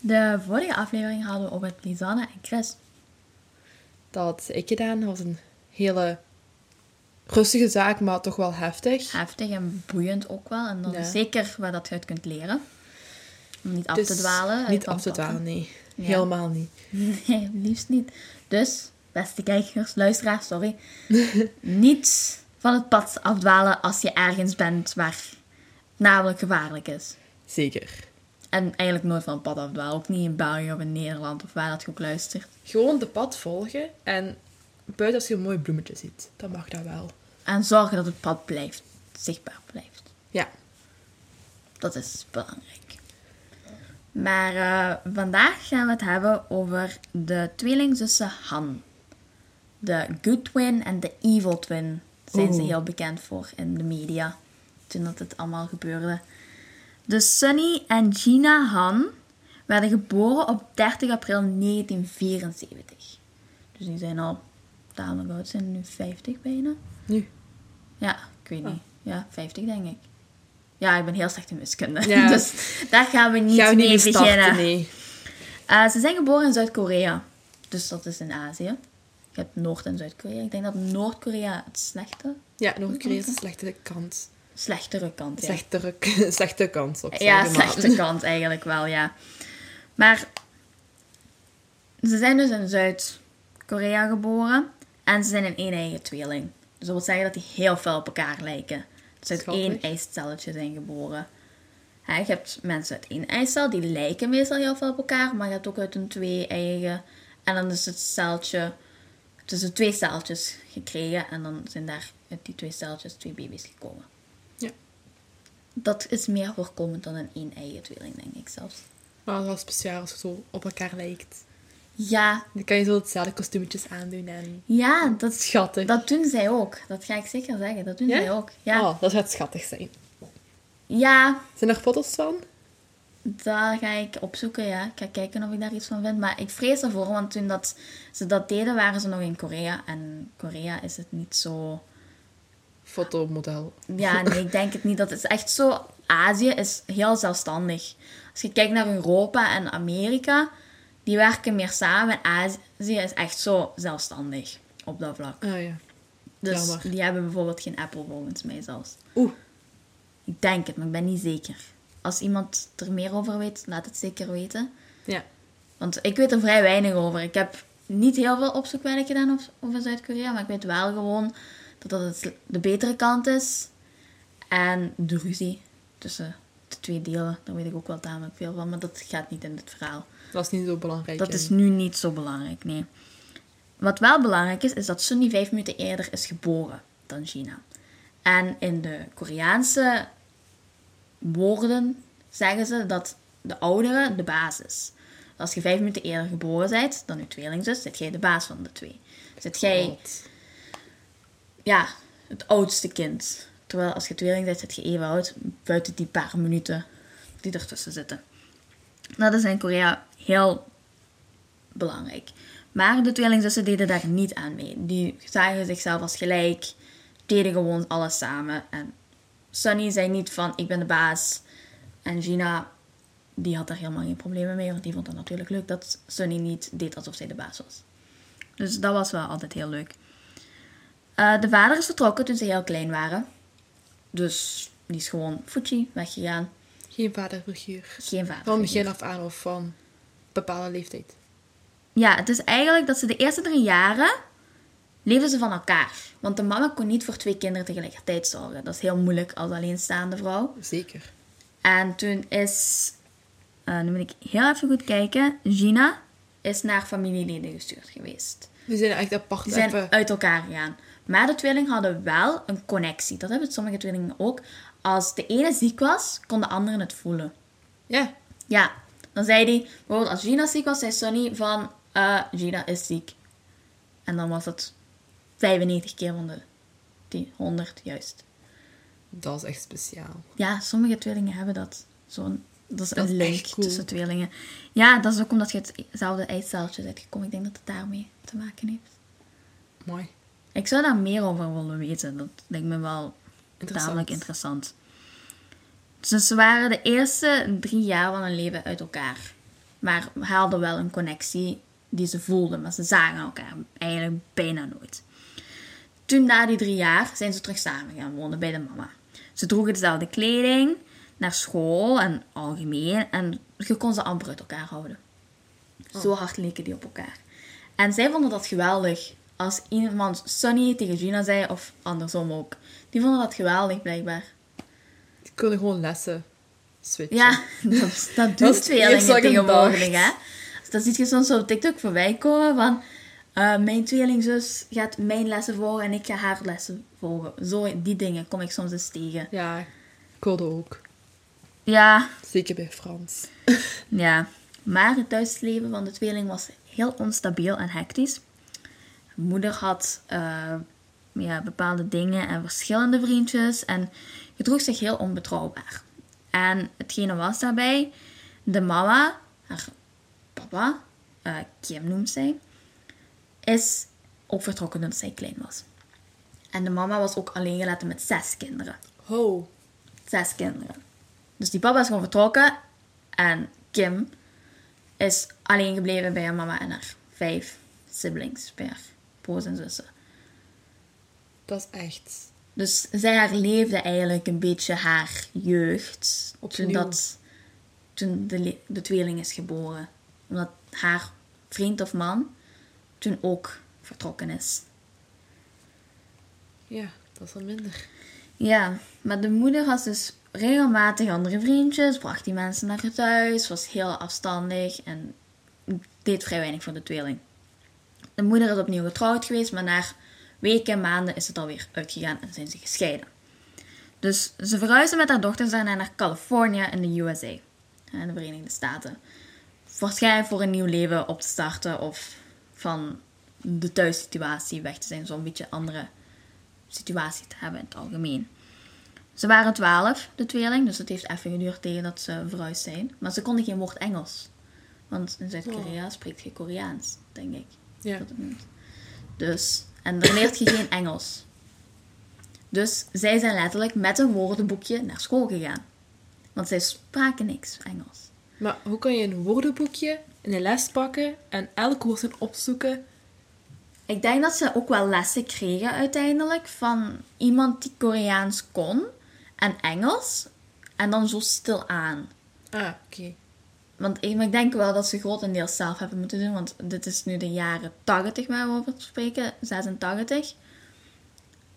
De vorige aflevering hadden we over Lisanne en Chris. Dat had ik gedaan. Was een hele rustige zaak, maar toch wel heftig. Heftig en boeiend ook wel. En dan Ja. zeker waar dat je uit kunt leren. Om niet af Dus te dwalen. uit Niet af te dwalen, nee. Ja. Helemaal niet. Nee, liefst niet. Dus, beste kijkers, luisteraars, sorry. niet van het pad afdwalen als je ergens bent waar het namelijk gevaarlijk is. Zeker. En eigenlijk nooit van het pad afdwalen. Ook niet in België of in Nederland of waar dat je ook luistert. Gewoon de pad volgen en buiten als je een mooi bloemetje ziet, dan mag dat wel. En zorgen dat het pad blijft, zichtbaar blijft. Ja. Dat is belangrijk. Maar eh, vandaag gaan we het hebben over de tweelingzussen Han. De good twin en de evil twin zijn ze Oeh. heel bekend voor in de media. Toen dat het allemaal gebeurde. Dus Sunny en Gina Han werden geboren op 30 april 1974. Dus die zijn al tamelijk oud, zijn nu 50 bijna. Nu. Ja, ik weet Oh. niet. Ja, 50 denk ik. Ja, ik ben heel slecht in wiskunde. Ja. dus daar gaan we niet Gaan we niet mee starten, beginnen. nee. Eh, ze zijn geboren in Zuid-Korea. Dus dat is in Azië. Je hebt Noord- en Zuid-Korea. Ik denk dat Noord-Korea het slechte, Ja, Noord-Korea is de slechte kant. Slechtere kant is. Slechtere, slechte kant, ik Ja, slechte kant eigenlijk wel, ja. Maar ze zijn dus in Zuid-Korea geboren. En ze zijn een een-eigen tweeling. Dus dat wil zeggen dat die heel veel op elkaar lijken. Dus uit Schattig. één eicelletje zijn geboren. Hè, je hebt mensen uit één eicel, die lijken meestal heel veel op elkaar. Maar je hebt ook uit een twee-eigen. En dan is het celtje... tussen twee celtjes gekregen. En dan zijn daar uit die twee celtjes twee baby's gekomen. Dat is meer voorkomend dan een één-eigen tweeling, denk ik zelfs. Maar het is wel speciaal als je zo op elkaar lijkt. Ja, Dan kan je zo hetzelfde kostuumetjes aandoen en... ja dat, Schattig. dat doen zij ook. Dat ga ik zeker zeggen. Dat doen Ja? zij ook. Ja, Oh, dat gaat schattig zijn. ja Zijn er foto's van? daar ga ik opzoeken. Ja. Ik ga kijken of ik daar iets van vind. Maar ik vrees ervoor, want toen dat ze dat deden, waren ze nog in Korea. En Korea is het niet zo... Fotomodel. Ja, nee, ik denk het niet. Dat is echt zo... Azië is heel zelfstandig. Als je kijkt naar Europa en Amerika, die werken meer samen. En Azië is echt zo zelfstandig op dat vlak. Ah ja. Dus Jammer. die hebben bijvoorbeeld geen Apple volgens mij zelfs. Oeh. Ik denk het, maar ik ben niet zeker. Als iemand er meer over weet, laat het zeker weten. Ja. Want ik weet er vrij weinig over. Ik heb niet heel veel opzoekwerk gedaan over- over Zuid-Korea, maar ik weet wel gewoon dat dat het de betere kant is. En de ruzie tussen de twee delen, daar weet ik ook wel tamelijk veel van, maar dat gaat niet in dit verhaal. Dat is niet zo belangrijk. Dat is nu niet zo belangrijk, nee. Wat wel belangrijk is, is dat Sunny vijf minuten eerder is geboren dan Gina. En in de Koreaanse woorden zeggen ze dat de oudere de baas is. Als je vijf minuten eerder geboren bent dan je tweelingzus, zit jij de baas van de twee. Zit jij? Ja, het oudste kind. Terwijl als je tweeling bent, zit je even oud, buiten die paar minuten die ertussen zitten. Dat is in Korea heel belangrijk. Maar de tweelingzussen deden daar niet aan mee. Die zagen zichzelf als gelijk, deden gewoon alles samen. En Sunny zei niet van, ik ben de baas. En Gina, die had daar helemaal geen problemen mee, want die vond het natuurlijk leuk dat Sunny niet deed alsof zij de baas was. Dus dat was wel altijd heel leuk. Eh, de vader is vertrokken toen ze heel klein waren. Dus die is gewoon Fuji weggegaan. Geen vaderfiguur. Geen vader. Van begin af aan of van bepaalde leeftijd. Ja, het is eigenlijk dat ze de eerste drie jaren leefden ze van elkaar. Want de mama kon niet voor twee kinderen tegelijkertijd zorgen. Dat is heel moeilijk als alleenstaande vrouw. Zeker. En toen is, eh, nu moet ik heel even goed kijken, Gina is naar familieleden gestuurd geweest. Die zijn echt apart Die zijn even... uit elkaar gegaan. Maar de tweelingen hadden wel een connectie. Dat hebben sommige tweelingen ook. Als de ene ziek was, kon de andere het voelen. Ja. Ja, dan zei hij, bijvoorbeeld als Gina ziek was, zei Sonny van, eh, Gina is ziek. En dan was het 95 keer van de die 100 juist. Dat is echt speciaal. Ja, sommige tweelingen hebben dat. Zo'n, dat is Dat een link cool. tussen tweelingen. Ja, dat is ook omdat je hetzelfde eitceltje bent gekomen. Ik denk dat het daarmee te maken heeft. Mooi. Ik zou daar meer over willen weten. Dat lijkt me wel Interessant. tamelijk interessant. Dus ze waren de eerste drie jaar van hun leven uit elkaar. Maar hij hadden wel een connectie die ze voelden, maar ze zagen elkaar eigenlijk bijna nooit. Toen na die drie jaar zijn ze terug samen gaan wonen bij de mama. Ze droegen dezelfde kleding naar school en algemeen en je kon ze amper uit elkaar houden. Zo hard leken die op elkaar. En zij vonden dat geweldig. Als iemand Sunny tegen Gina zei, of andersom ook. Die vonden dat geweldig, blijkbaar. Die kunnen gewoon lessen switchen. Ja, dat, wat tweelingen tegenwoordig, hè. Dus dat zie je soms op TikTok voorbij komen van... eh, mijn tweelingzus gaat mijn lessen volgen en ik ga haar lessen volgen. Zo, die dingen kom ik soms eens tegen. Ja, ik hoorde ook. Ja, Zeker bij Frans. ja. Maar het thuisleven van de tweeling was heel onstabiel en hectisch. Moeder had eh, ja, bepaalde dingen en verschillende vriendjes en gedroeg zich heel onbetrouwbaar. En hetgene was daarbij, de mama, haar papa, eh, Kim noemt zij, is ook vertrokken toen zij klein was. En de mama was ook alleen gelaten met zes kinderen. Ho. Zes kinderen. Dus die papa is gewoon vertrokken en Kim is alleen gebleven bij haar mama en haar vijf siblings, bij haar broers en zussen. Dat is echt... Dus zij herleefde eigenlijk een beetje haar jeugd toen, dat, toen de, de tweeling is geboren. Omdat haar vriend of man toen ook vertrokken is. Ja, dat is al minder. Ja, maar de moeder had dus regelmatig andere vriendjes, bracht die mensen naar het huis, was heel afstandig en deed vrij weinig voor de tweeling. De moeder is opnieuw getrouwd geweest, maar na weken en maanden is het alweer uitgegaan en zijn ze gescheiden. Dus ze verhuisde met haar dochters daarna naar Californië in de USA, in de Verenigde Staten. Waarschijnlijk voor een nieuw leven op te starten of van de thuissituatie weg te zijn, zo'n beetje andere situatie te hebben in het algemeen. Ze waren twaalf, de tweeling, dus het heeft even geduurd tegen dat ze verhuisd zijn. Maar ze konden geen woord Engels. Want in Zuid-Korea spreekt je Koreaans, denk ik. Ja. Dat het noemt. Dus, en dan leert je geen Engels. Dus zij zijn letterlijk met een woordenboekje naar school gegaan. Want zij spraken niks Engels. Maar hoe kan je een woordenboekje in een les pakken en elk woord gaan opzoeken? Ik denk dat ze ook wel lessen kregen uiteindelijk van iemand die Koreaans kon en Engels. En dan zo stil aan. Ah, oké. Want ik, maar ik denk wel dat ze grotendeels zelf hebben moeten doen. Want dit is nu de jaren 80 waar we over spreken. 86.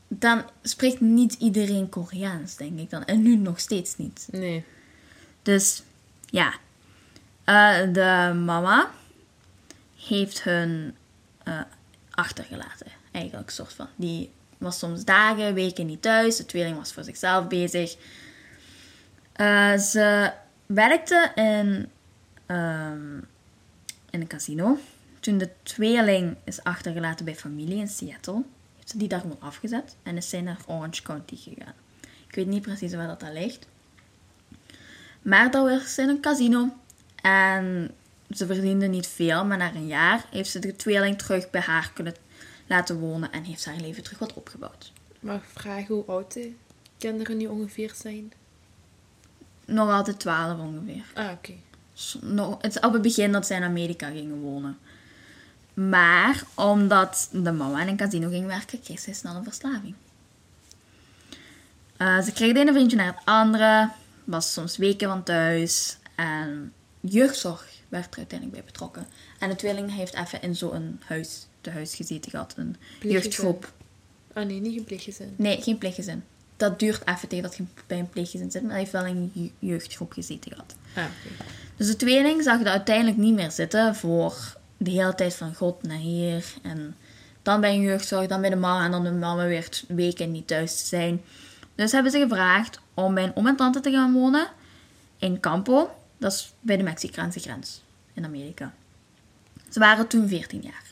Dan spreekt niet iedereen Koreaans, denk ik dan. En nu nog steeds niet. Nee. Dus ja. Eh, de mama heeft hun eh, achtergelaten. Eigenlijk, soort van. Die was soms dagen, weken niet thuis. De tweeling was voor zichzelf bezig. Eh, ze werkte in, ehm, in een casino. Toen de tweeling is achtergelaten bij familie in Seattle, heeft ze die daar gewoon afgezet en is zij naar Orange County gegaan. Ik weet niet precies waar dat daar ligt. Maar dat was in een casino. En ze verdiende niet veel, maar na een jaar heeft ze de tweeling terug bij haar kunnen laten wonen en heeft haar leven terug wat opgebouwd. Mag ik vragen hoe oud de kinderen nu ongeveer zijn? Nog altijd 12 ongeveer. Ah, oké. Nog- Het is op het begin dat zij in Amerika gingen wonen. Maar omdat de mama in een casino ging werken, kreeg zij snel een verslaving. Eh, ze kreeg de ene vriendje naar het andere, was soms weken van thuis. En jeugdzorg werd er uiteindelijk bij betrokken. En de tweeling heeft even in zo'n huis, te huis gezeten gehad, een Pleeggezin. jeugdgroep. Ah, nee, niet gepleeggezin. Nee, geen pleeggezin. Dat duurt even tegen dat je bij een pleeggezin zit, maar hij heeft wel in een je- jeugdgroep gezeten gehad. Ah. Dus de tweeling zag er uiteindelijk niet meer zitten voor de hele tijd van God naar hier. En dan bij een jeugdzorg, dan bij de mama en dan de mama weer weken niet thuis te zijn. Dus hebben ze gevraagd om bij een oom en tante te gaan wonen in Campo. Dat is bij de Mexicaanse grens in Amerika. Ze waren toen 14 jaar.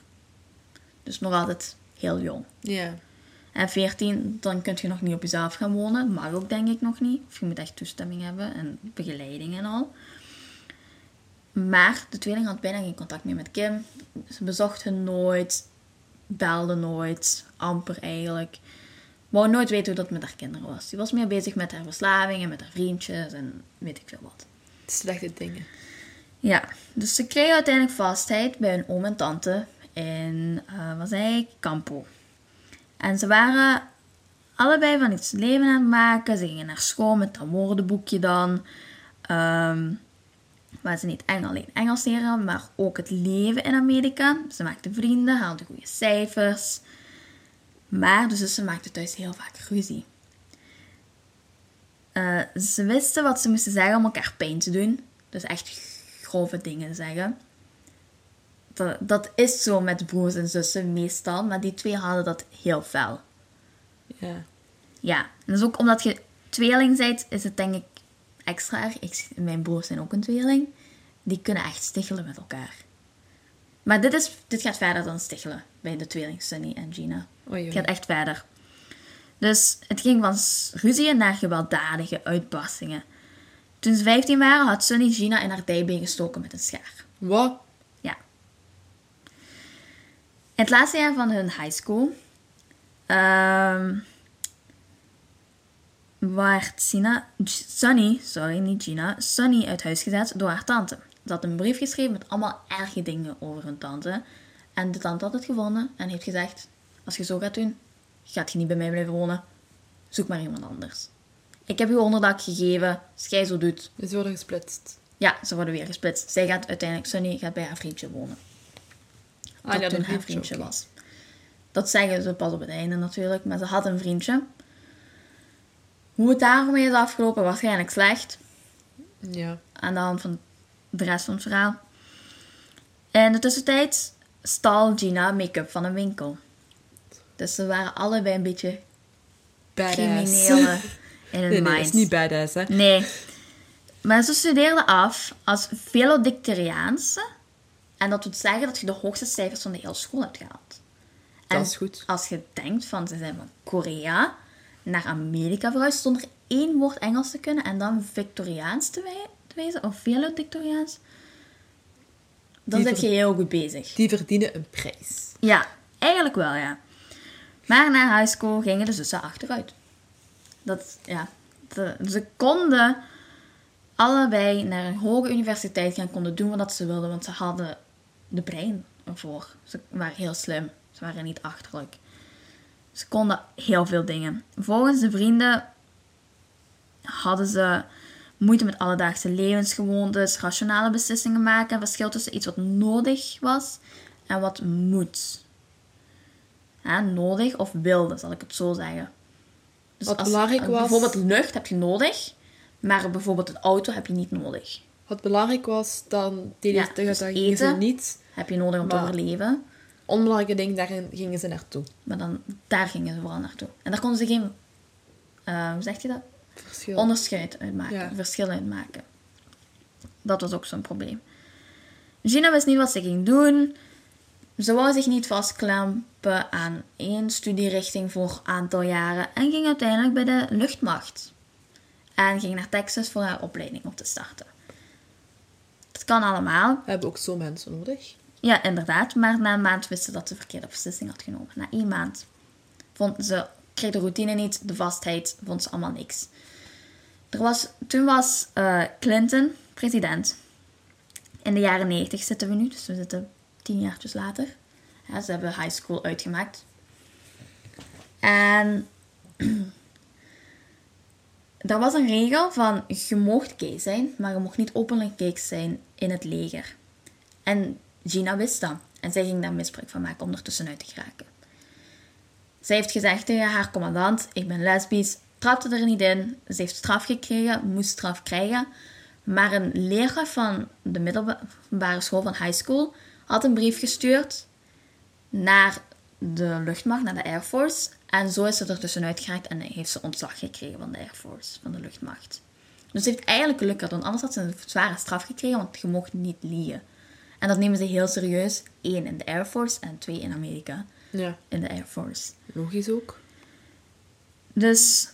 Dus nog altijd heel jong. Ja. En 14, dan kun je nog niet op jezelf gaan wonen. Mag ook denk ik nog niet. Of je moet echt toestemming hebben en begeleiding en al. Maar de tweeling had bijna geen contact meer met Kim. Ze bezocht hen nooit. Belde nooit. Amper eigenlijk. Wou nooit weten hoe dat met haar kinderen was. Die was meer bezig met haar verslaving en met haar vriendjes en weet ik veel wat. Slechte dingen. Ja, dus ze kregen uiteindelijk vastheid bij hun oom en tante in, eh wat zei ik, Campo. En ze waren allebei van iets leven aan het maken. Ze gingen naar school met dat woordenboekje dan. Ehm waar ze niet alleen Engels leren, maar ook het leven in Amerika. Ze maakten vrienden, haalden goede cijfers. Maar de zussen maakten thuis heel vaak ruzie. Eh, ze wisten wat ze moesten zeggen om elkaar pijn te doen. Dus echt grove dingen zeggen. Dat, dat is zo met broers en zussen meestal, maar die twee hadden dat heel fel. Ja. Ja, en dus ook omdat je tweeling bent, is het denk ik extra erg. Ik, mijn broers zijn ook een tweeling. Die kunnen echt stichelen met elkaar. Maar dit, is, dit gaat verder dan stichelen bij de tweeling Sunny en Gina. Oei, Het gaat echt verder. Dus het ging van ruzie naar gewelddadige uitbarstingen. Toen ze 15 waren, had Sunny Gina in haar dijbeen gestoken met een schaar. Wat? Het laatste jaar van hun high school ehm werd Sina, Sunny, sorry, niet Gina, Sunny uit huis gezet door haar tante. Ze had een brief geschreven met allemaal erge dingen over hun tante. En de tante had het gevonden en heeft gezegd: Als je zo gaat doen, gaat je niet bij mij blijven wonen. Zoek maar iemand anders. Ik heb je onderdak gegeven, als jij zo doet. Dus worden gesplitst. Ja, ze worden weer gesplitst. Zij gaat uiteindelijk, Sunny gaat bij haar vriendje wonen Ah, dat ja, dat haar vriendje was. Dat zeggen ze pas op het einde natuurlijk, maar ze had een vriendje. Hoe het daarmee is afgelopen, waarschijnlijk slecht. Ja. Aan de hand van de rest van het verhaal. In de tussentijd stal Gina make-up van een winkel. Dus ze waren allebei een beetje Badass. criminelen in hun Nee, nee, is niet badass, hè. Nee. Maar ze studeerde af als valedictoriaanse. En dat wil zeggen dat je de hoogste cijfers van de hele school hebt gehaald. En Dat is goed. als je denkt van ze zijn van Korea naar Amerika verhuisd zonder één woord Engels te kunnen en dan Victoriaans te, wij- te wezen, of valedictoriaans, dan Die zit je heel goed bezig. Die verdienen een prijs. Ja, eigenlijk wel, ja. Maar na high school gingen de zussen achteruit. Dat, ja. de- ze konden allebei naar een hoge universiteit gaan, konden doen wat ze wilden, want ze hadden de brein ervoor. Ze waren heel slim. Ze waren niet achterlijk. Ze konden heel veel dingen. Volgens de vrienden hadden ze moeite met alledaagse levensgewoontes, rationale beslissingen maken, en verschil tussen iets wat nodig was en wat moet. Ja, nodig of wilde, zal ik het zo zeggen. Dus Wat belangrijk was- Bijvoorbeeld lucht heb je nodig, maar bijvoorbeeld een auto heb je niet nodig. Wat belangrijk was, dan deden Ja, ze, dus dat gingen ze niet. Heb je nodig om te overleven, Onbelangrijke dingen, daar gingen ze naartoe. maar dan, daar gingen ze vooral naartoe. En daar konden ze geen, eh, hoe zeg je dat? Verschil. onderscheid uitmaken, Ja. verschil uitmaken. Dat was ook zo'n probleem. Gina wist niet wat ze ging doen. Ze wou zich niet vastklampen aan één studierichting voor een aantal jaren en ging uiteindelijk bij de luchtmacht. En ging naar Texas voor haar opleiding op te starten. Dat kan allemaal. We hebben ook zo mensen nodig. Ja, inderdaad. Maar na een maand wist ze dat ze de verkeerde beslissing had genomen. Na één maand. Vond ze, kreeg de routine niet, de vastheid, vond ze allemaal niks. Er was, toen was eh, Clinton president. In de jaren 90 zitten we nu, dus we zitten tien jaartjes later. Ja, ze hebben high school uitgemaakt. En er was een regel van je mocht gay zijn, maar je mocht niet openlijk gay zijn in het leger. En Gina wist dat. En zij ging daar misbruik van maken om er tussenuit te geraken. Zij heeft gezegd tegen haar commandant, ik ben lesbisch, trapte er niet in. Ze heeft straf gekregen, moest straf krijgen. Maar een leraar van de middelbare school van high school had een brief gestuurd naar de luchtmacht, naar de Air Force. En zo is ze er tussenuit geraakt en heeft ze ontslag gekregen van de Air Force, van de luchtmacht. Dus ze heeft eigenlijk geluk gehad, want anders had ze een zware straf gekregen, want je mocht niet liegen. En dat nemen ze heel serieus. Eén in de Air Force en twee in Amerika Ja, in de Air Force. logisch ook. Dus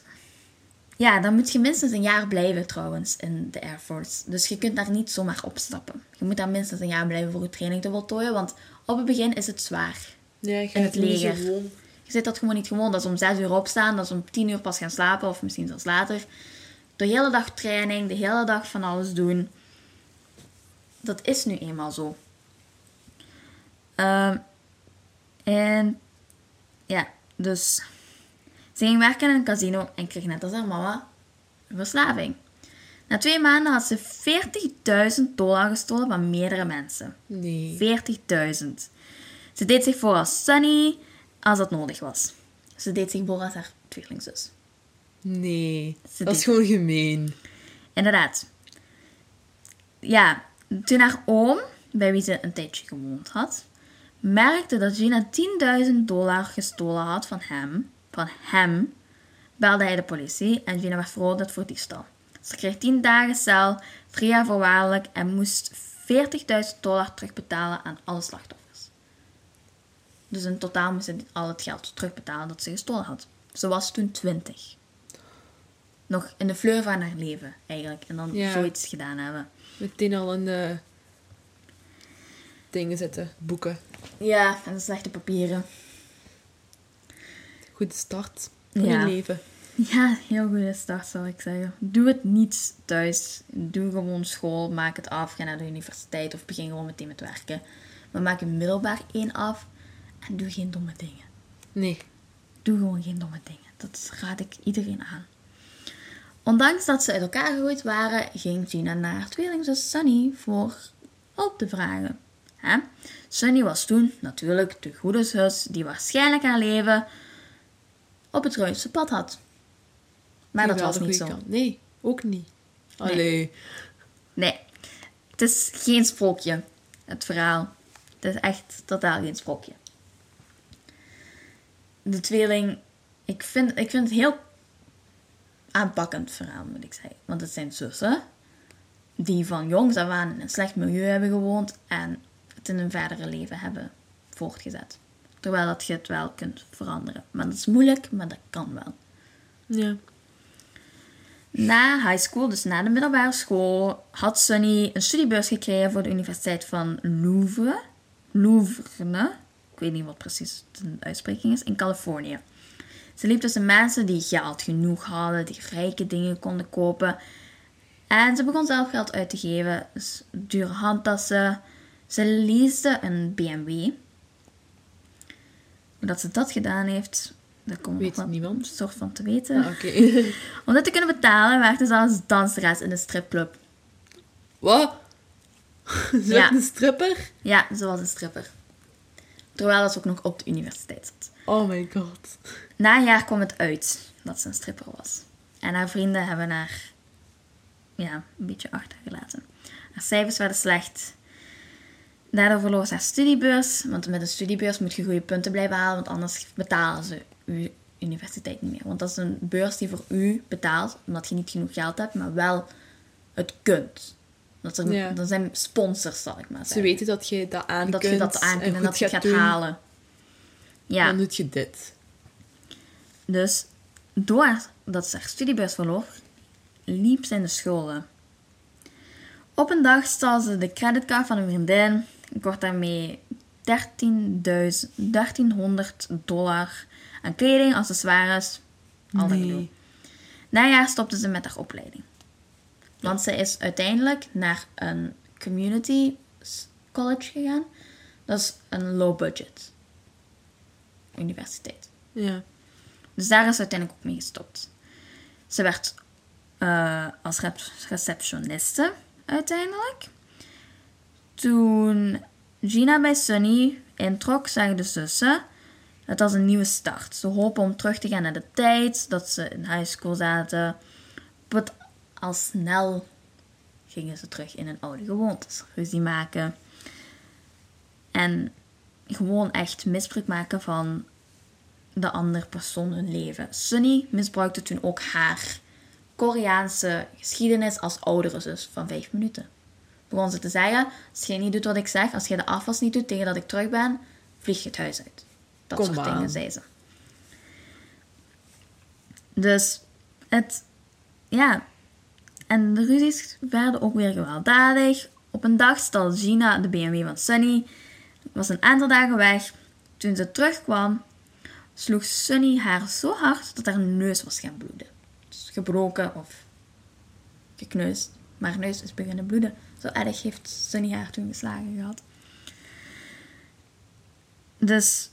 ja, dan moet je minstens een jaar blijven trouwens in de Air Force. Dus je kunt daar niet zomaar opstappen. Je moet daar minstens een jaar blijven voor je training te voltooien, want op het begin is het zwaar. Ja, In het niet leger. Je zit dat gewoon niet gewoon. Dat is om zes uur opstaan, dat is om tien uur pas gaan slapen of misschien zelfs later. De hele dag training, de hele dag van alles doen. dat is nu eenmaal zo. Ehm, en ja, dus ze ging werken in een casino en kreeg net als haar mama een verslaving. Na twee maanden had ze 40.000 dollar gestolen van meerdere mensen. Nee. 40.000. Ze deed zich voor als Sunny als dat nodig was. Ze deed zich voor als haar tweelingzus. Nee. Ze Dat is gewoon gemeen. Inderdaad. Ja, toen haar oom, bij wie ze een tijdje gewoond had, merkte dat Gina 10.000 dollar gestolen had van hem, van hem, belde hij de politie en Gina werd veroordeeld voor diefstal. Ze kreeg 10 dagen cel, 3 jaar voorwaardelijk en moest 40.000 dollar terugbetalen aan alle slachtoffers. Dus in totaal moest ze al het geld terugbetalen dat ze gestolen had. Ze was toen 20. Nog in de fleur van haar leven, eigenlijk. En dan Ja. zoiets gedaan hebben. Meteen al in de dingen zitten. Boeken. Ja, en slechte papieren. Goede start voor Ja. je leven. Ja, heel goede start zou ik zeggen. Doe het niet thuis. Doe gewoon school, maak het af, ga naar de universiteit of begin gewoon meteen met werken. Maar maak een middelbaar één af en doe geen domme dingen. Nee. Doe gewoon geen domme dingen. Dat raad ik iedereen aan. Ondanks dat ze uit elkaar gegroeid waren, ging Gina naar haar tweelingzus Sunny voor hulp te vragen. Hè? Sunny was toen natuurlijk de goede zus die waarschijnlijk haar leven op het juiste pad had. Maar dat was niet zo. Nee, ook niet. Allee. Nee, het is geen sprookje, het verhaal. Het is echt totaal geen sprookje. De tweeling, ik vind, ik vind het heel aanpakkend verhaal, moet ik zeggen. Want het zijn zussen die van jongs af aan in een slecht milieu hebben gewoond en het in hun verdere leven hebben voortgezet. Terwijl dat je het wel kunt veranderen. Maar dat is moeilijk, maar dat kan wel. Ja. Na high school, dus na de middelbare school, had Sunny een studiebeurs gekregen voor de Universiteit van Louvre. Louvre, ik weet niet wat precies de uitspreking is, in Californië. Ze liep tussen mensen die geld genoeg hadden, die rijke dingen konden kopen. En ze begon zelf geld uit te geven, dus dure handtassen. Ze leasde een BMW. Dat ze dat gedaan heeft, daar komt Weet nog niemand. soort van te weten. Ah, Oké. Om dat te kunnen betalen werkte ze als danseres in een stripclub. Wat? Is Ja. dat een stripper? Ja, ze was een stripper. Terwijl dat ze ook nog op de universiteit zat. Oh my god. Na een jaar kwam het uit dat ze een stripper was. En haar vrienden hebben haar ja, een beetje achtergelaten. Haar cijfers werden slecht. Daardoor verloor ze haar studiebeurs. Want met een studiebeurs moet je goede punten blijven halen. Want anders betalen ze je universiteit niet meer. Want dat is een beurs die voor u betaalt. Omdat je niet genoeg geld hebt. Maar wel het kunt. Dat er, Ja. dat zijn sponsors, zal ik maar Ze zeggen. weten dat je dat aan dat kunt. je dat aan en, dat je het gaat gaat halen. Ja. Dan doe je dit. Dus doordat ze haar studiebeurs verloor, liep ze in de schulden. Op een dag stal ze de creditcard van een vriendin. Ik word daarmee 13.000 1300 dollar aan kleding, accessoires, al dat Nee. gedoe. Na een jaar stopte ze met haar opleiding. Want ze is uiteindelijk naar een community college gegaan. Dat is een low budget universiteit. Ja. Dus daar is ze uiteindelijk ook mee gestopt. Ze werd eh, als receptioniste uiteindelijk. Toen Gina bij Sunny introk, zagen de zussen het als een nieuwe start. Ze hopen om terug te gaan naar de tijd dat ze in high school zaten. Al snel gingen ze terug in hun oude gewoontes. Ruzie maken. En gewoon echt misbruik maken van de andere persoon hun leven. Sunny misbruikte toen ook haar Koreaanse geschiedenis als oudere zus van vijf minuten. Begon ze te zeggen, als jij niet doet wat ik zeg, als jij de afwas niet doet tegen dat ik terug ben, vlieg je het huis uit. Dat Kom soort aan. dingen zei ze. Dus het, ja. En de ruzies werden ook weer gewelddadig. Op een dag stal Gina de BMW van Sunny. Was een aantal dagen weg. Toen ze terugkwam, sloeg Sunny haar zo hard dat haar neus was gaan bloeden. Dus gebroken of gekneusd. Maar haar neus is beginnen bloeden. Zo erg heeft Sunny haar toen geslagen gehad. Dus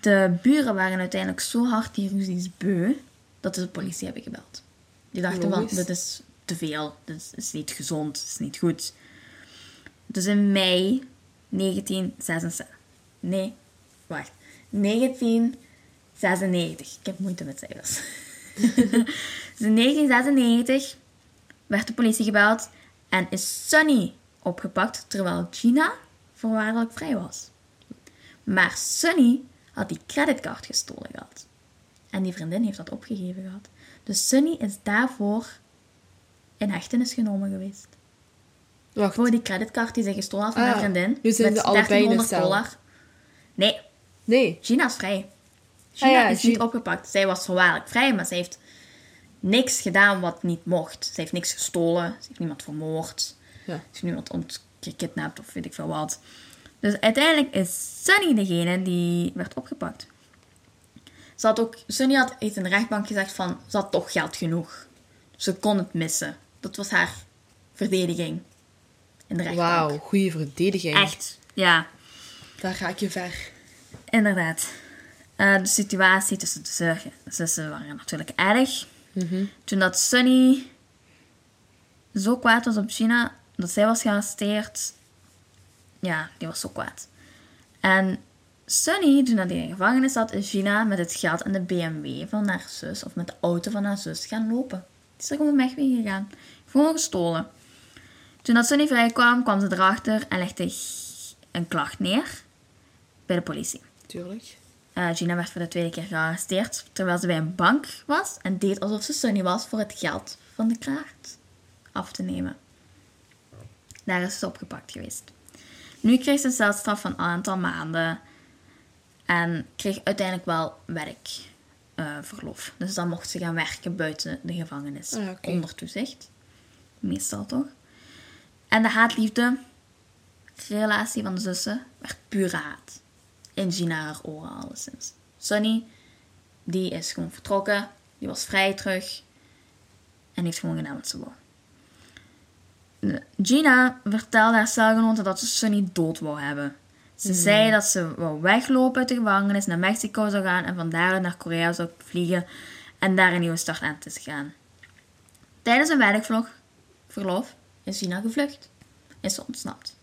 de buren waren uiteindelijk zo hard die ruzies beu dat ze de politie hebben gebeld. Die dachten van, dit is te veel, dit is niet gezond, dit is niet goed. Dus in mei 1966, nee, wacht, 1996, ik heb moeite met cijfers. dus in 1996 werd de politie gebeld en is Sunny opgepakt terwijl Gina voorwaardelijk vrij was. Maar Sunny had die creditcard gestolen gehad. En die vriendin heeft dat opgegeven gehad. Dus Sunny is daarvoor in hechtenis genomen geweest. Wacht. Voor die creditcard die ze gestolen had van Ah, haar vriendin. nu zijn met ze allebei in de 1300 cel. dollar. Nee, Nee. Gina is vrij. Gina Ah ja, is niet opgepakt. Zij was voorwaardelijk vrij, maar ze heeft niks gedaan wat niet mocht. Ze heeft niks gestolen. Ze heeft niemand vermoord. Ja. Ze heeft niemand ontgekidnapt of weet ik veel wat. Dus uiteindelijk is Sunny degene die werd opgepakt. Ze had ook, Sunny had iets in de rechtbank gezegd van, ze had toch geld genoeg. Ze kon het missen. Dat was haar verdediging in de rechtbank. Wauw, goede verdediging. Echt, ja. Daar ga ik je ver. Inderdaad. Eh, de situatie tussen de zussen- waren natuurlijk erg. Toen dat Sunny zo kwaad was op Gina, dat zij was gearresteerd, ja, die was zo kwaad. En Sunny, toen dat in de gevangenis zat, is Gina met het geld en de BMW van haar zus, of met de auto van haar zus, gaan lopen. Die is er gewoon weg mee gegaan. Gewoon gestolen. Toen dat Sunny vrijkwam, kwam ze erachter en legde een klacht neer bij de politie. Tuurlijk. Eh, Gina werd voor de tweede keer gearresteerd terwijl ze bij een bank was en deed alsof ze Sunny was voor het geld van de kaart af te nemen. Daar is ze opgepakt geweest. Nu kreeg ze een celstraf van een aantal maanden en kreeg uiteindelijk wel werkverlof. dus dan mocht ze gaan werken buiten de gevangenis Ah, onder toezicht. Meestal toch? En de haatliefde relatie van de zussen werd pure haat. In Gina haar oren alleszins. Sunny, die is gewoon vertrokken. Die was vrij terug. En heeft gewoon gedaan wat ze wou. De- Gina vertelde haar celgenoten dat ze Sunny dood wou hebben. Ze zei dat ze wou weglopen uit de gevangenis, naar Mexico zou gaan en van daaruit naar Korea zou vliegen en daar een nieuwe start aan te gaan. Tijdens een werkverlof verlof is Gina gevlucht. Is ze ontsnapt.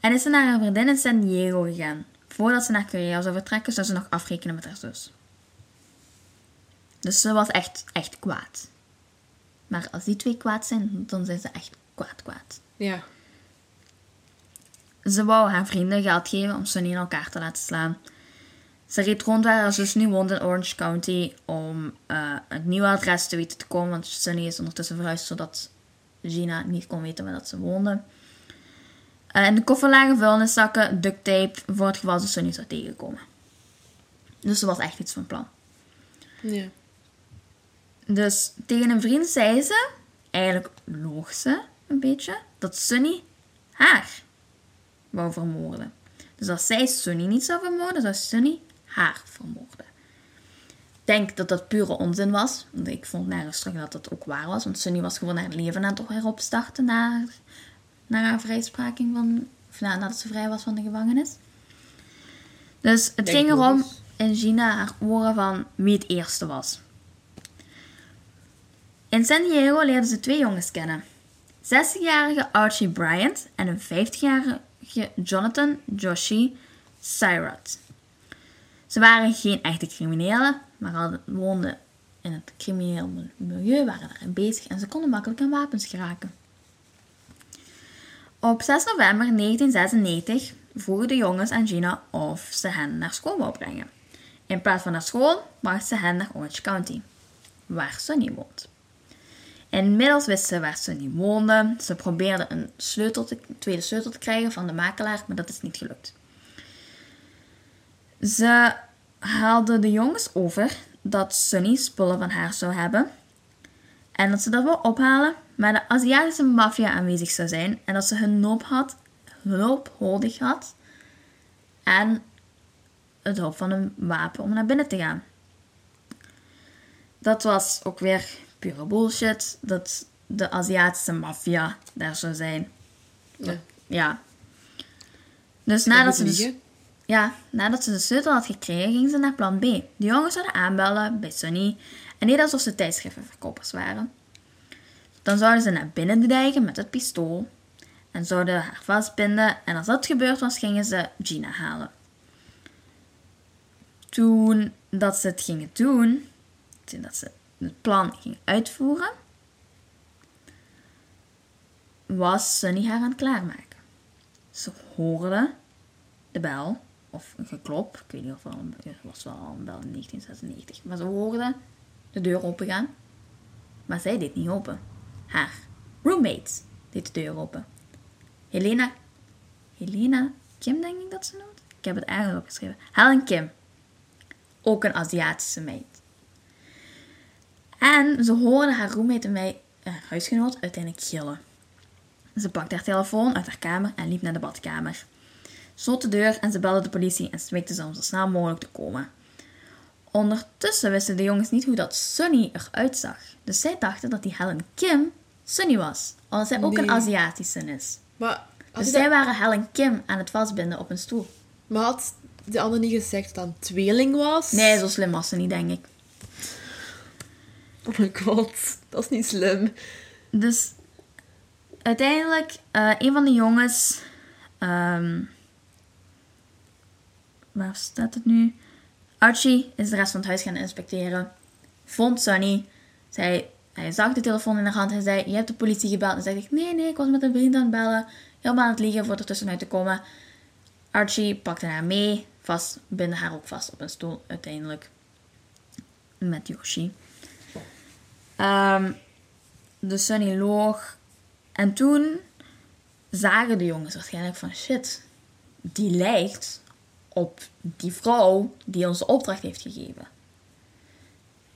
En is ze naar haar vriendin in San Diego gegaan. Voordat ze naar Korea zou vertrekken, zou ze nog afrekenen met haar zus. Dus ze was echt, echt kwaad. Maar als die twee kwaad zijn, dan zijn ze echt kwaad kwaad. Ja. Ze wou haar vrienden geld geven om Sunny in elkaar te laten slaan. Ze reed rond waar haar zus nu woont in Orange County om eh het nieuwe adres te weten te komen, want Sunny is ondertussen verhuisd zodat Gina niet kon weten waar dat ze woonde. Eh, in de koffer lagen vuilniszakken, duct tape voor het geval ze Sunny zou tegenkomen. Dus ze was echt iets van plan. Ja. Dus tegen een vriend zei ze, eigenlijk loog ze een beetje, dat Sunny haar wou vermoorden. Dus als zij Sunny niet zou vermoorden, zou Sunny haar vermoorden. Ik denk dat dat pure onzin was. Want ik vond nergens terug dat dat ook waar was. Want Sunny was gewoon haar leven aan het heropstarten na, na haar vrijspraking van... Of na, nadat ze vrij was van de gevangenis. Dus het Denk ging erom in Gina haar oren van wie het eerste was. In San Diego leerden ze twee jongens kennen. 60-jarige Archie Bryant en een 50-jarige Jonathan Joshi Syrat. Ze waren geen echte criminelen, maar hadden, woonden in het crimineel milieu, waren daarin bezig en ze konden makkelijk aan wapens geraken. Op 6 november 1996 vroegen de jongens aan Gina of ze hen naar school wou brengen. In plaats van naar school bracht ze hen naar Orange County, waar Sunny woont. Inmiddels wist ze waar Sunny woonde. Ze probeerde een sleutel te, tweede sleutel te krijgen van de makelaar, maar dat is niet gelukt. Ze haalde de jongens over dat Sunny spullen van haar zou hebben. En dat ze dat wil ophalen, maar de Aziatische maffia aanwezig zou zijn. En dat ze hun hulp, had, hulp nodig had. En het hulp van een wapen om naar binnen te gaan. Dat was ook weer pure bullshit. Dat de Aziatische maffia daar zou zijn. Ja. Ja. Dus nadat ze, dus, liegen. ja, nadat ze de sleutel had gekregen, ging ze naar plan B. De jongens zouden aanbellen bij Sunny en deden alsof ze tijdschriftenverkopers waren. Dan zouden ze naar binnen dijken met het pistool en zouden haar vastbinden. En als dat gebeurd was, gingen ze Gina halen. Toen dat ze het gingen doen, toen dat ze het plan gingen uitvoeren, was Sunny haar aan het klaarmaken. Ze hoorde de bel, of een geklop, ik weet niet of het, was wel een bel in 1996, maar ze hoorde de deur opengaan. Maar zij deed niet open. Haar roommate deed de deur open. Helena, Helena Kim denk ik dat ze noemt. Ik heb het eigenlijk opgeschreven. Helen Kim. Ook een Aziatische meid. En ze hoorde haar roommate en mij, eh, huisgenoot, uiteindelijk gillen. Ze pakte haar telefoon uit haar kamer en liep naar de badkamer. Sloot de deur en ze belde de politie en smeekte ze om zo snel mogelijk te komen. Ondertussen wisten de jongens niet hoe dat Sunny eruit zag. Dus zij dachten dat die Helen Kim Sunny was. Omdat zij ook een. Aziatische is. Maar, Dus zij dat- waren Helen Kim aan het vastbinden op een stoel. maar had de ander niet gezegd dat het een tweeling was? Nee, zo slim was ze niet, denk ik. Oh my god, dat is niet slim. Dus uiteindelijk, eh, een van de jongens. ehm, waar staat het nu? Archie is de rest van het huis gaan inspecteren. Vond Sunny. Zei, hij zag de telefoon in haar hand en zei: Je hebt de politie gebeld. En zei ik: Nee, nee, ik was met een vriend aan het bellen. Helemaal aan het liegen voor er tussenuit te komen. Archie pakte haar mee, vast, binde haar ook vast op een stoel uiteindelijk. Met Yoshi. Ehm, dus Sunny loog. En toen zagen de jongens waarschijnlijk van shit, die lijkt op die vrouw die ons de opdracht heeft gegeven.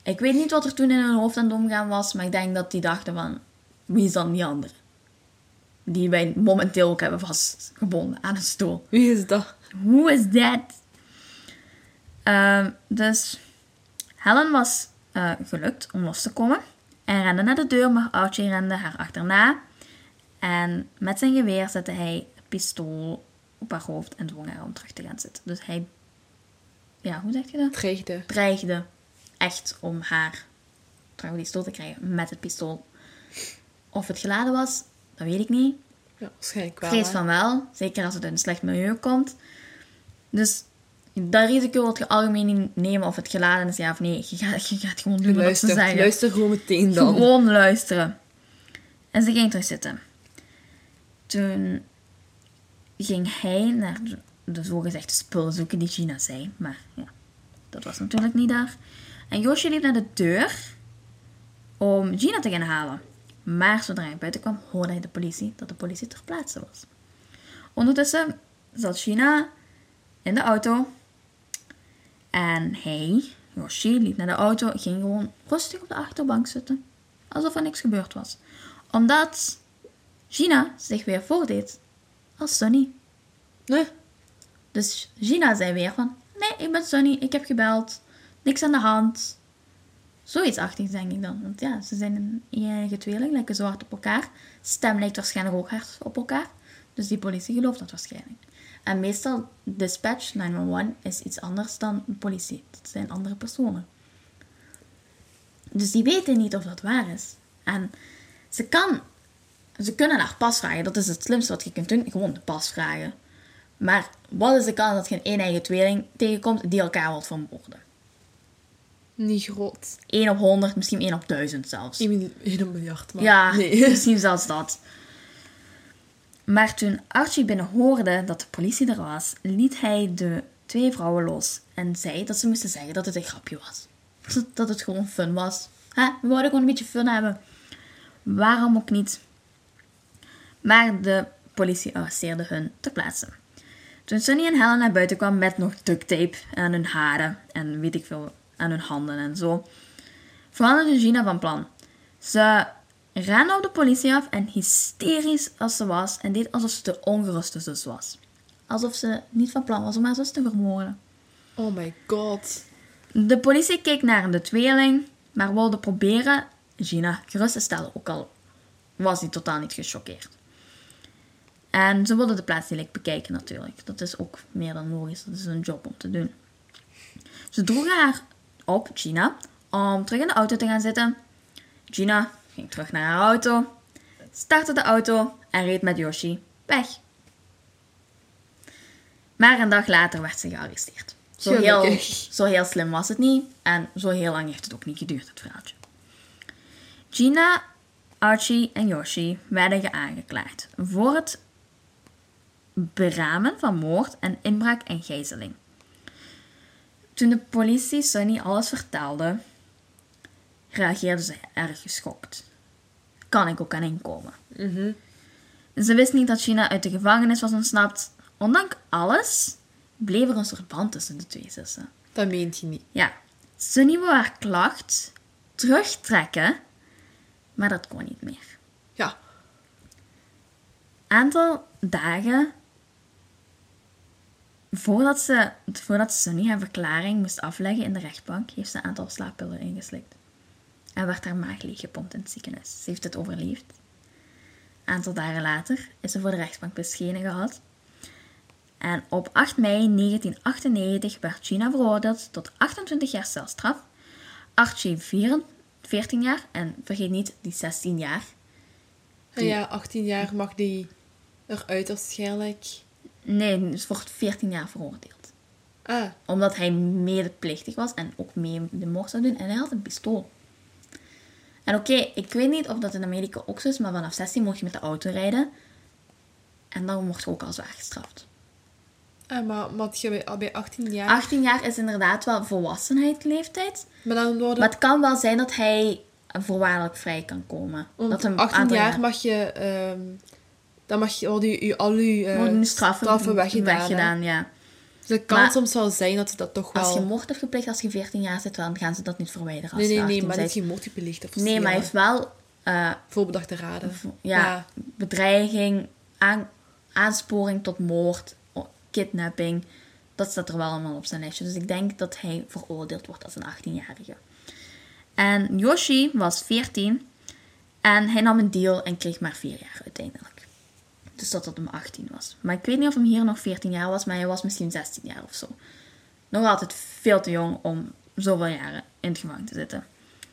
Ik weet niet wat er toen in hun hoofd aan het omgaan was, maar ik denk dat die dachten van, wie is dan die andere? Die wij momenteel ook hebben vastgebonden aan een stoel. Wie is dat? Who is that? Ehm, dus Helen was eh, gelukt om los te komen en rende naar de deur, maar Archie rende haar achterna. En met zijn geweer zette hij het pistool op haar hoofd en dwong haar om terug te gaan zitten. Dus hij, ja, hoe zeg je dat? Dreigde. Dreigde echt om haar terug die stoel te krijgen met het pistool. Of het geladen was, dat weet ik niet. Ja, waarschijnlijk wel. vrees van wel, zeker als het uit een slecht milieu komt. Dus dat risico wil je algemeen niet nemen of het geladen is ja of nee. Je gaat, je gaat gewoon doen wat ze Luister, zeggen. luister gewoon meteen dan. Gewoon luisteren. En ze ging terug zitten. Toen ging hij naar de, de zogezegde spullen zoeken die Gina zei. Maar ja, dat was natuurlijk niet daar. En Josje liep naar de deur om Gina te gaan halen. Maar zodra hij buiten kwam, hoorde hij de politie dat de politie ter plaatse was. Ondertussen zat Gina in de auto. En hij, Yoshi, liep naar de auto en ging gewoon rustig op de achterbank zitten. Alsof er niks gebeurd was. Omdat Gina zich weer voordeed als Sunny. Nee? Dus Gina zei weer van... Nee, ik ben Sunny, ik heb gebeld. Niks aan de hand. Zoiets achtig denk ik dan. Want ja, ze zijn een enige tweeling, lijken zo hard op elkaar. Stem lijkt waarschijnlijk ook hard op elkaar. Dus die politie gelooft dat waarschijnlijk. En meestal, dispatch 911 is iets anders dan politie. Dat zijn andere personen. Dus die weten niet of dat waar is. En ze kan... Ze kunnen naar pas vragen. Dat is het slimste wat je kunt doen. Gewoon de pas vragen. Maar wat is de kans dat je een een-eigen tweeling tegenkomt die elkaar wilt vermoorden? Niet groot. 1 op 100, misschien 1 op 1000 zelfs. 1 miljard, maar... Ja, Nee. misschien zelfs dat. Maar toen Archie binnen hoorde dat de politie er was, liet hij de twee vrouwen los en zei dat ze moesten zeggen dat het een grapje was. Dat- het gewoon fun was. Hè? We wilden gewoon een beetje fun hebben. Waarom ook niet? Maar de politie arresteerde hun ter plaatse. Toen Sunny en Helen naar buiten kwamen met nog duct tape aan hun haren en weet ik veel, aan hun handen en zo, veranderde Gina van plan. Ze rende op de politie af en hysterisch als ze was en deed alsof ze de ongeruste zus was. Alsof ze niet van plan was om haar zus te vermoorden. Oh my god. De politie keek naar de tweeling, maar wilde proberen Gina gerust te stellen. Ook al was hij totaal niet gechoqueerd. En ze wilden de plaats direct bekijken natuurlijk. Dat is ook meer dan logisch. Dat is een job om te doen. Ze droegen haar op, Gina, om terug in de auto te gaan zitten. Gina ging terug naar haar auto, startte de auto en reed met Yoshi weg. Maar een dag later werd ze gearresteerd. Zo heel, zo heel slim was het niet en zo heel lang heeft het ook niet geduurd, het verhaaltje. Gina, Archie en Yoshi werden aangeklaagd voor het beramen van moord en inbraak en gijzeling. Toen de politie Sunny alles vertelde, reageerde ze erg geschokt. Kan ik ook aan inkomen. Ze wist niet dat Gina uit de gevangenis was ontsnapt. Ondanks alles bleef er een soort band tussen de twee zussen. Dat meent je niet. Ja, Sunny wou haar klacht terugtrekken, maar dat kon niet meer. Ja. Aantal dagen voordat, ze, voordat Sunny haar verklaring moest afleggen in de rechtbank, heeft ze een aantal slaappillen ingeslikt. En werd haar maag leeggepompt in het ziekenhuis. Ze heeft het overleefd. Een aantal dagen later is ze voor de rechtbank beschenen gehad. En op 8 mei 1998 werd Gina veroordeeld tot 28 jaar celstraf. Archie 4 14 jaar en vergeet niet die 16 jaar. En ja, 18 jaar mag die eruit waarschijnlijk. Nee, dus wordt 14 jaar veroordeeld. Ah, Omdat hij medeplichtig was en ook mee de moord zou doen. En hij had een pistool. En oké, ik weet niet of dat in Amerika ook zo is, maar vanaf 16 mocht je met de auto rijden. En dan wordt je ook al zwaar gestraft. ah maar, had je bij, al bij 18 jaar. 18 jaar is inderdaad wel volwassenheidsleeftijd. Maar dan worden. Maar het kan wel zijn dat hij voorwaardelijk vrij kan komen. want dat een 18 aantal jaar mag je. ehm, dan mag je, worden je, je al je nu straffen, straffen weggedaan, ja. Dus het kan Maar- soms wel zijn dat ze dat toch wel. Als je moord hebt gepleegd als je 14 jaar zit, dan gaan ze dat niet verwijderen. Als nee, nee, nee, 18 maar bent. niet je moord gepleegd of Nee, maar hij heeft wel eh, Voorbedachte raden. ja, bedreiging, aan, aansporing tot moord, kidnapping. Dat staat er wel allemaal op zijn lijstje. Dus ik denk dat hij veroordeeld wordt als een 18-jarige. En Yoshi was 14 en hij nam een deal en kreeg maar 4 jaar uiteindelijk. Dus dat het hem 18 was. Maar ik weet niet of hem hier nog 14 jaar was, maar hij was misschien 16 jaar of zo. Nog altijd veel te jong om zoveel jaren in het gevangen te zitten.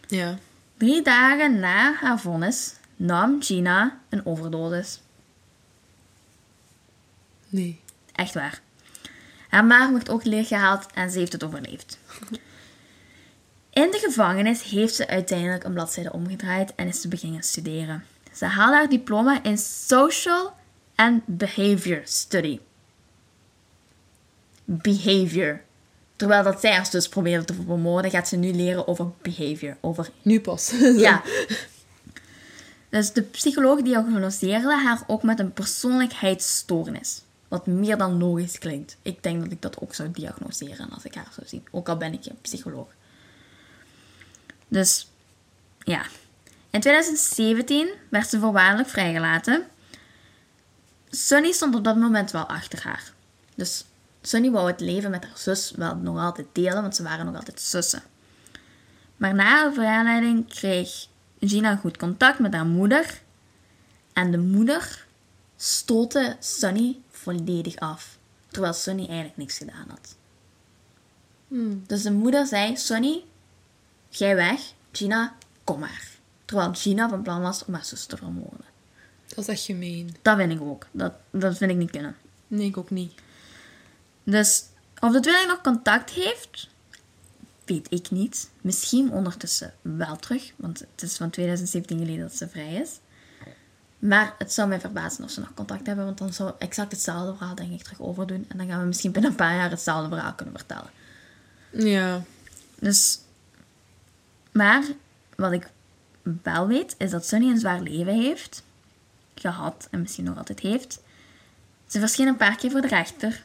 Ja. Drie dagen na haar vonnis nam Gina een overdosis. Nee. Echt waar. Haar maag werd ook leeggehaald en ze heeft het overleefd. In de gevangenis heeft ze uiteindelijk een bladzijde omgedraaid en is ze beginnen studeren. Ze haalde haar diploma in Social and Behavior Study. Behavior. Terwijl dat zij haar dus probeerde te vermoorden, gaat ze nu leren over behavior. Over Nu pas. ja. Dus de psycholoog diagnoseerde haar ook met een persoonlijkheidsstoornis. Wat meer dan logisch klinkt. Ik denk dat ik dat ook zou diagnoseren als ik haar zou zien. Ook al ben ik een psycholoog. Dus, ja. In 2017 werd ze voorwaardelijk vrijgelaten. Sunny stond op dat moment wel achter haar. Dus Sunny wou het leven met haar zus wel nog altijd delen, want ze waren nog altijd zussen. Maar na haar verleiding kreeg Gina goed contact met haar moeder. En de moeder stootte Sunny volledig af. Terwijl Sunny eigenlijk niks gedaan had. Hmm. Dus de moeder zei, Sunny, jij weg. Gina, kom maar. Terwijl Gina van plan was om haar zus te vermoorden. Dat is echt gemeen. Dat vind ik ook. Dat, dat vind ik niet kunnen. Nee, ik ook niet. Dus of de tweeling nog contact heeft, weet ik niet. Misschien ondertussen wel terug, want het is van 2017 geleden dat ze vrij is. Maar het zou mij verbazen of ze nog contact hebben, want dan zou exact hetzelfde verhaal denk ik terug overdoen. En dan gaan we misschien binnen een paar jaar hetzelfde verhaal kunnen vertellen. Ja. Dus, maar wat ik wel weet, is dat Sunny een zwaar leven heeft gehad en misschien nog altijd heeft. Ze verscheen een paar keer voor de rechter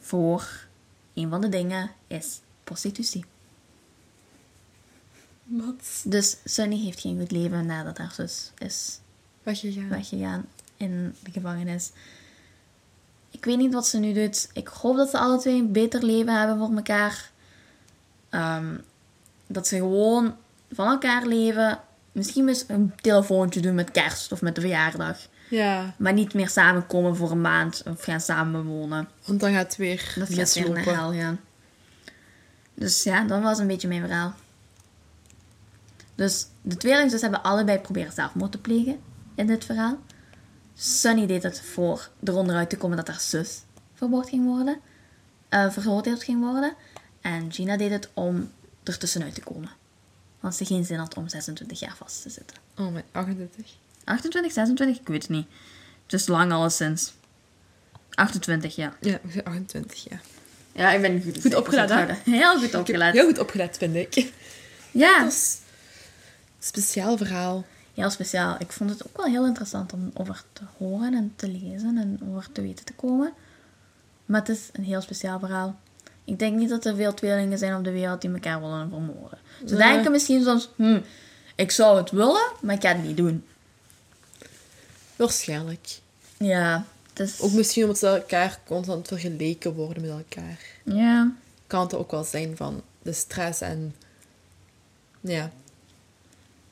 voor een van de dingen is prostitutie. Wat? Dus Sunny heeft geen goed leven nadat haar zus is Weggegaan. weggegaan in de gevangenis. Ik weet niet wat ze nu doet. Ik hoop dat ze alle twee een beter leven hebben voor elkaar. Ehm, dat ze gewoon van elkaar leven. Misschien eens een telefoontje doen met kerst of met de verjaardag. Ja, Maar niet meer samenkomen voor een maand of gaan samen wonen. want dan gaat het weer Dat gaat weer naar hel gaan. Dus ja, dat was een beetje mijn verhaal. Dus de tweelingzus hebben allebei proberen zelfmoord te plegen in dit verhaal. Sunny deed het voor eronder uit te komen dat haar zus vermoord ging worden. eh veroordeeld ging worden. En Gina deed het om er tussenuit te komen. Want ze geen zin had om 26 jaar vast te zitten. Oh mijn, 28. 28, 26, ik weet het niet. Het is lang alleszins. 28, ja. Ja, 28, ja. Ja, ik ben goed, Goed opgelet, hè? Heel goed opgelet. Heel goed opgelet, vind ik. Ja, speciaal verhaal. heel speciaal. Ik vond het ook wel heel interessant om over te horen en te lezen en over te weten te komen. Maar het is een heel speciaal verhaal. Ik denk niet dat er veel tweelingen zijn op de wereld die elkaar willen vermoorden. Ze Nee. denken misschien soms, hm, ik zou het willen, maar ik ga het niet doen. Waarschijnlijk. Ja, is... Ook misschien omdat ze elkaar constant vergeleken worden met elkaar. Ja, Kan het ook wel zijn van de stress en... Ja,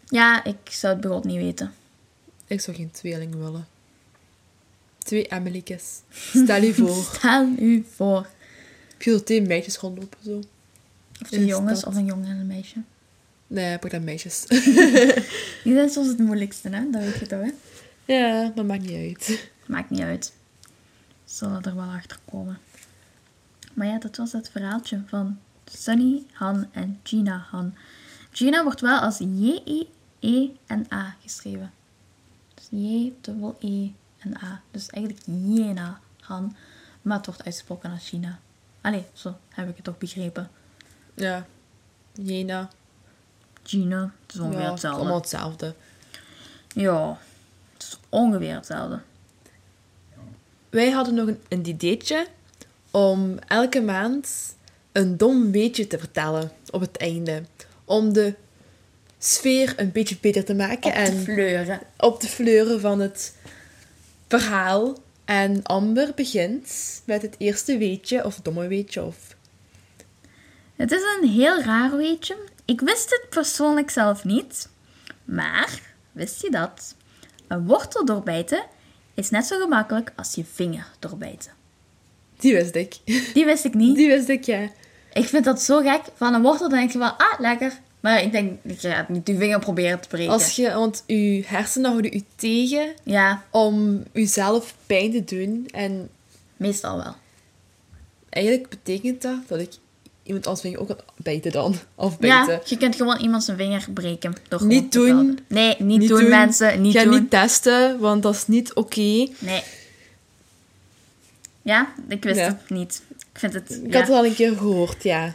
ja, ik zou het bijvoorbeeld niet weten. ik zou geen tweeling willen. Twee Emily's. Stel je voor. Stel u voor. Twee meisjes rondlopen zo? Of de jongens stad. of een jongen en een meisje. Nee, pak dan meisjes. Die zijn soms het moeilijkste, hè? Dat weet je toch, hè? ja, dat maakt niet uit. Maakt niet uit. Zullen er wel achter komen. Maar ja, dat was het verhaaltje van Sunny Han en Gina Han. Gina wordt wel als J-E-E-N-A geschreven. Dus J-E-E-N-A. Dus eigenlijk Jena Han. Maar het wordt uitgesproken als Gina. Allee, zo heb ik het toch begrepen. Ja. Jena. Gina, het is ongeveer ja, het is hetzelfde. allemaal hetzelfde. Ja, het is ongeveer hetzelfde. Wij hadden nog een, een ideetje om elke maand een dom weetje te vertellen op het einde. Om de sfeer een beetje beter te maken Op te en fleuren. op te fleuren van het verhaal. En Amber begint met het eerste weetje, of domme weetje, of... Het is een heel raar weetje. Ik wist het persoonlijk zelf niet. Maar, wist je dat? Een wortel doorbijten is net zo gemakkelijk als je vinger doorbijten. Die wist ik. Die wist ik niet. Die wist ik, ja. Ik vind dat zo gek. Van een wortel denk je van, ah, lekker. Maar ik denk, ik ga niet je vinger proberen te breken. Als je, want je hersenen houden u tegen Ja, om uzelf pijn te doen. En meestal wel. eigenlijk betekent dat dat ik iemand anders vinger ook kan bijten dan. Of bijten. Ja, je kunt gewoon iemand zijn vinger breken. Door Niet doen. Nee, niet, doen, mensen. Niet Ga doen. niet testen, want dat is niet oké. Nee. Ja, ik wist Ja. het niet. Ik vind het... Ik ja. had het al een keer gehoord, ja.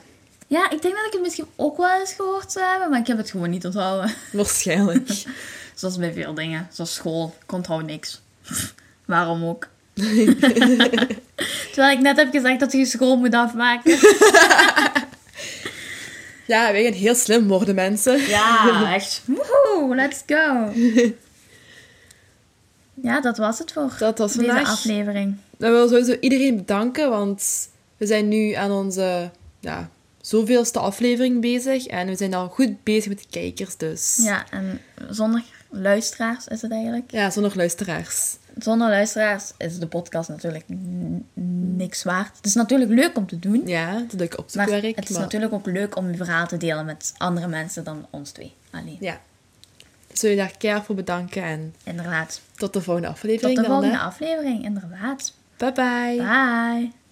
Ja, ik denk dat ik het misschien ook wel eens gehoord zou hebben, maar ik heb het gewoon niet onthouden. Waarschijnlijk. Zoals bij veel dingen. Zoals school. Ik onthoud niks. Waarom ook? Terwijl ik net heb gezegd dat je school moet afmaken. ja, wij gaan heel slim worden, mensen. Ja, echt. Woehoe, let's go. Ja, dat was het voor Dat was deze vandaag. aflevering. Dan wil sowieso iedereen bedanken, want we zijn nu aan onze ja, zoveelste aflevering bezig. En we zijn al goed bezig met de kijkers, dus... Ja, en zonder luisteraars is het eigenlijk. Ja, zonder luisteraars. Zonder luisteraars is de podcast natuurlijk niks waard. Het is natuurlijk leuk om te doen. Ja, dat doe ik op Maar zoekwerk. het is maar- natuurlijk ook leuk om je verhaal te delen met andere mensen dan ons twee. Alleen. Ja. Zullen je daar voor bedanken en Inderdaad. tot de volgende Tot aflevering de dan, volgende aflevering, inderdaad. Bye bye. Bye.